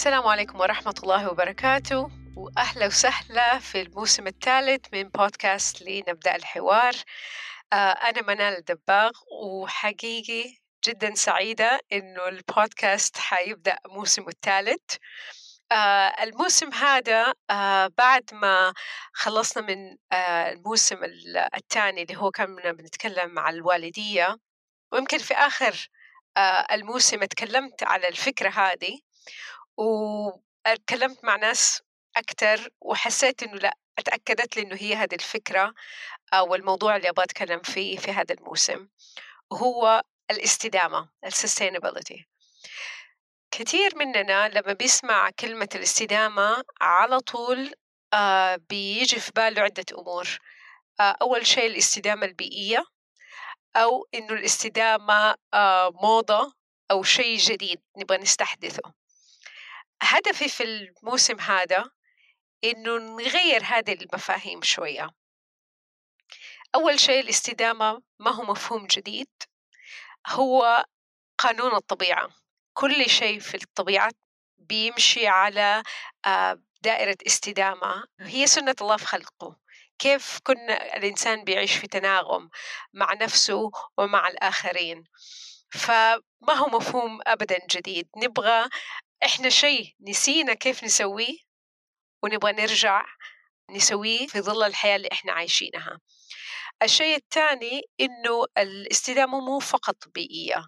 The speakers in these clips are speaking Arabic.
السلام عليكم ورحمة الله وبركاته وأهلا وسهلا في الموسم الثالث من بودكاست لنبدأ الحوار. آه، أنا منال الدباغ وحقيقي جدا سعيدة إنه البودكاست حيبدأ موسمه الثالث. آه الموسم هذا آه بعد ما خلصنا من آه الموسم الثاني اللي هو كنا بنتكلم مع الوالدية ويمكن في آخر آه الموسم تكلمت على الفكرة هذه. واتكلمت مع ناس أكثر وحسيت إنه لأ اتأكدت لي إنه هي هذه الفكرة أو الموضوع اللي أبغى أتكلم فيه في هذا الموسم وهو الاستدامة السستينابيلتي كثير مننا لما بيسمع كلمة الاستدامة على طول آه بيجي في باله عدة أمور. آه أول شيء الاستدامة البيئية أو إنه الاستدامة آه موضة أو شيء جديد نبغى نستحدثه. هدفي في الموسم هذا إنه نغير هذه المفاهيم شوية. أول شيء الاستدامة ما هو مفهوم جديد هو قانون الطبيعة. كل شيء في الطبيعة بيمشي على آه، دائرة استدامة. هي سنة الله في خلقه. كيف كنا الإنسان بيعيش في تناغم مع نفسه ومع الآخرين؟ فما هو مفهوم أبدا جديد. نبغى إحنا شيء نسينا كيف نسويه ونبغى نرجع نسويه في ظل الحياة اللي إحنا عايشينها. الشيء الثاني إنه الاستدامة مو فقط بيئية.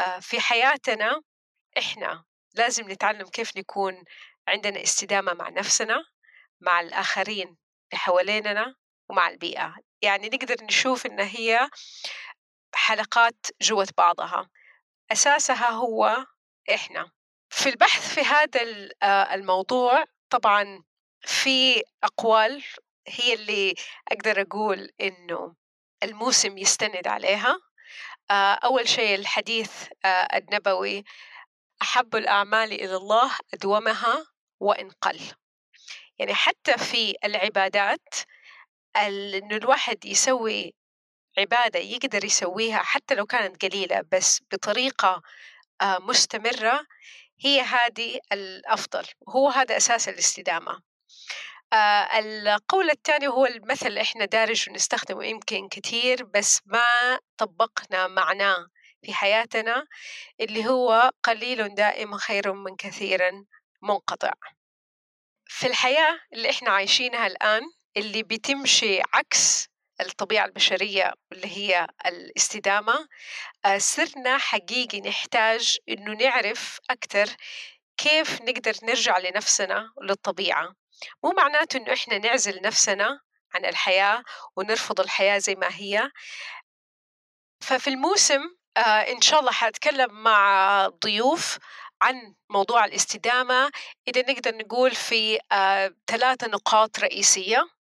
آه، في حياتنا إحنا لازم نتعلم كيف نكون عندنا استدامة مع نفسنا مع الآخرين اللي حواليننا ومع البيئة. يعني نقدر نشوف إن هي حلقات جوة بعضها. أساسها هو إحنا. في البحث في هذا آه، الموضوع طبعا في أقوال هي اللي أقدر أقول إنه الموسم يستند عليها. آه، أول شيء الحديث آه، النبوي أحب الأعمال إلى الله أدومها وإن قل. يعني حتى في العبادات إنه الواحد يسوي عبادة يقدر يسويها حتى لو كانت قليلة بس بطريقة مستمرة هي هذه الأفضل وهو هذا أساس الاستدامة. آه القول الثاني هو المثل إحنا دارج ونستخدمه يمكن كثير بس ما طبقنا معناه في حياتنا اللي هو قليل دائم خير من كثير منقطع. في الحياة اللي إحنا عايشينها الآن اللي بتمشي عكس الطبيعة البشرية اللي هي الاستدامة آه، صرنا حقيقي نحتاج إنه نعرف أكثر كيف نقدر نرجع لنفسنا وللطبيعة مو معناته إنه إحنا نعزل نفسنا عن الحياة ونرفض الحياة زي ما هي. ففي الموسم آه إن شاء الله حأتكلم مع ضيوف عن موضوع الاستدامة. إذا نقدر نقول في آه ثلاثة نقاط رئيسية.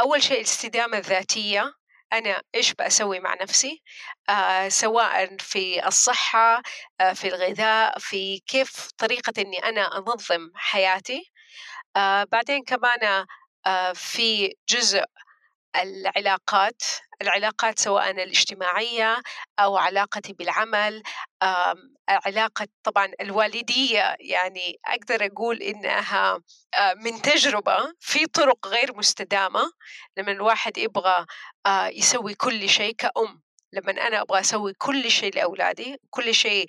أول شيء الاستدامة الذاتية أنا إيش بسوي مع نفسي؟ آه سواء في الصحة آه في الغذاء في كيف طريقة إني أنا أنظم حياتي. آه بعدين كمان آه في جزء العلاقات العلاقات سواء الاجتماعية أو علاقتي بالعمل علاقة طبعا الوالدية يعني أقدر أقول إنها من تجربة في طرق غير مستدامة. لما الواحد يبغى يسوي كل شيء كأم لما أنا أبغى أسوي كل شيء لأولادي كل شيء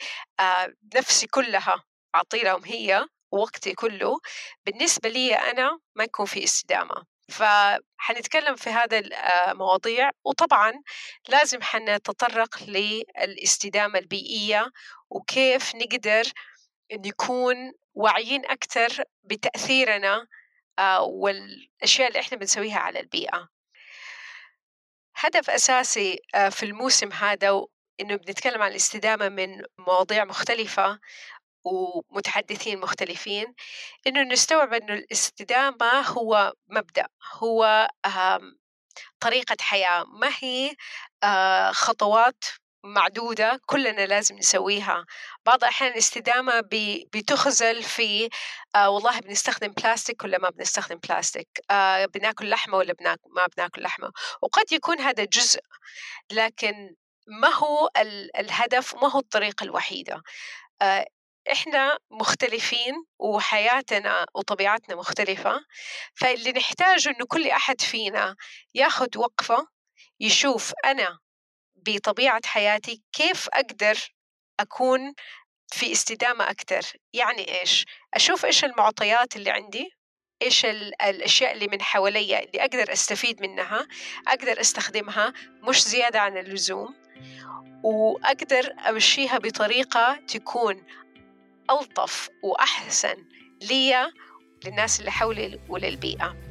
نفسي كلها أعطي لهم هي وقتي كله بالنسبة لي أنا ما يكون في استدامة. فحنتكلم في هذا المواضيع وطبعا لازم حنتطرق للاستدامة البيئية وكيف نقدر نكون واعيين أكثر بتأثيرنا آه، والأشياء اللي إحنا بنسويها على البيئة. هدف أساسي آه، في الموسم هذا إنه بنتكلم عن الاستدامة من مواضيع مختلفة ومتحدثين مختلفين إنه نستوعب إنه الاستدامة هو مبدأ هو طريقة حياة. ما هي آه، خطوات معدودة كلنا لازم نسويها. بعض الأحيان الاستدامة بتخزل في آه والله بنستخدم بلاستيك ولا ما بنستخدم بلاستيك آه بناكل لحمة ولا ما بناكل لحمة. وقد يكون هذا جزء لكن ما هو الهدف ما هو الطريقة الوحيدة. آه إحنا مختلفين وحياتنا وطبيعتنا مختلفة فاللي نحتاجه إنه كل أحد فينا ياخد وقفة يشوف أنا بطبيعة حياتي كيف أقدر أكون في استدامة أكثر يعني إيش؟ أشوف إيش المعطيات اللي عندي إيش الأشياء اللي من حواليا اللي أقدر أستفيد منها أقدر أستخدمها مش زيادة عن اللزوم وأقدر أمشيها بطريقة تكون ألطف وأحسن لي للناس اللي حولي وللبيئة.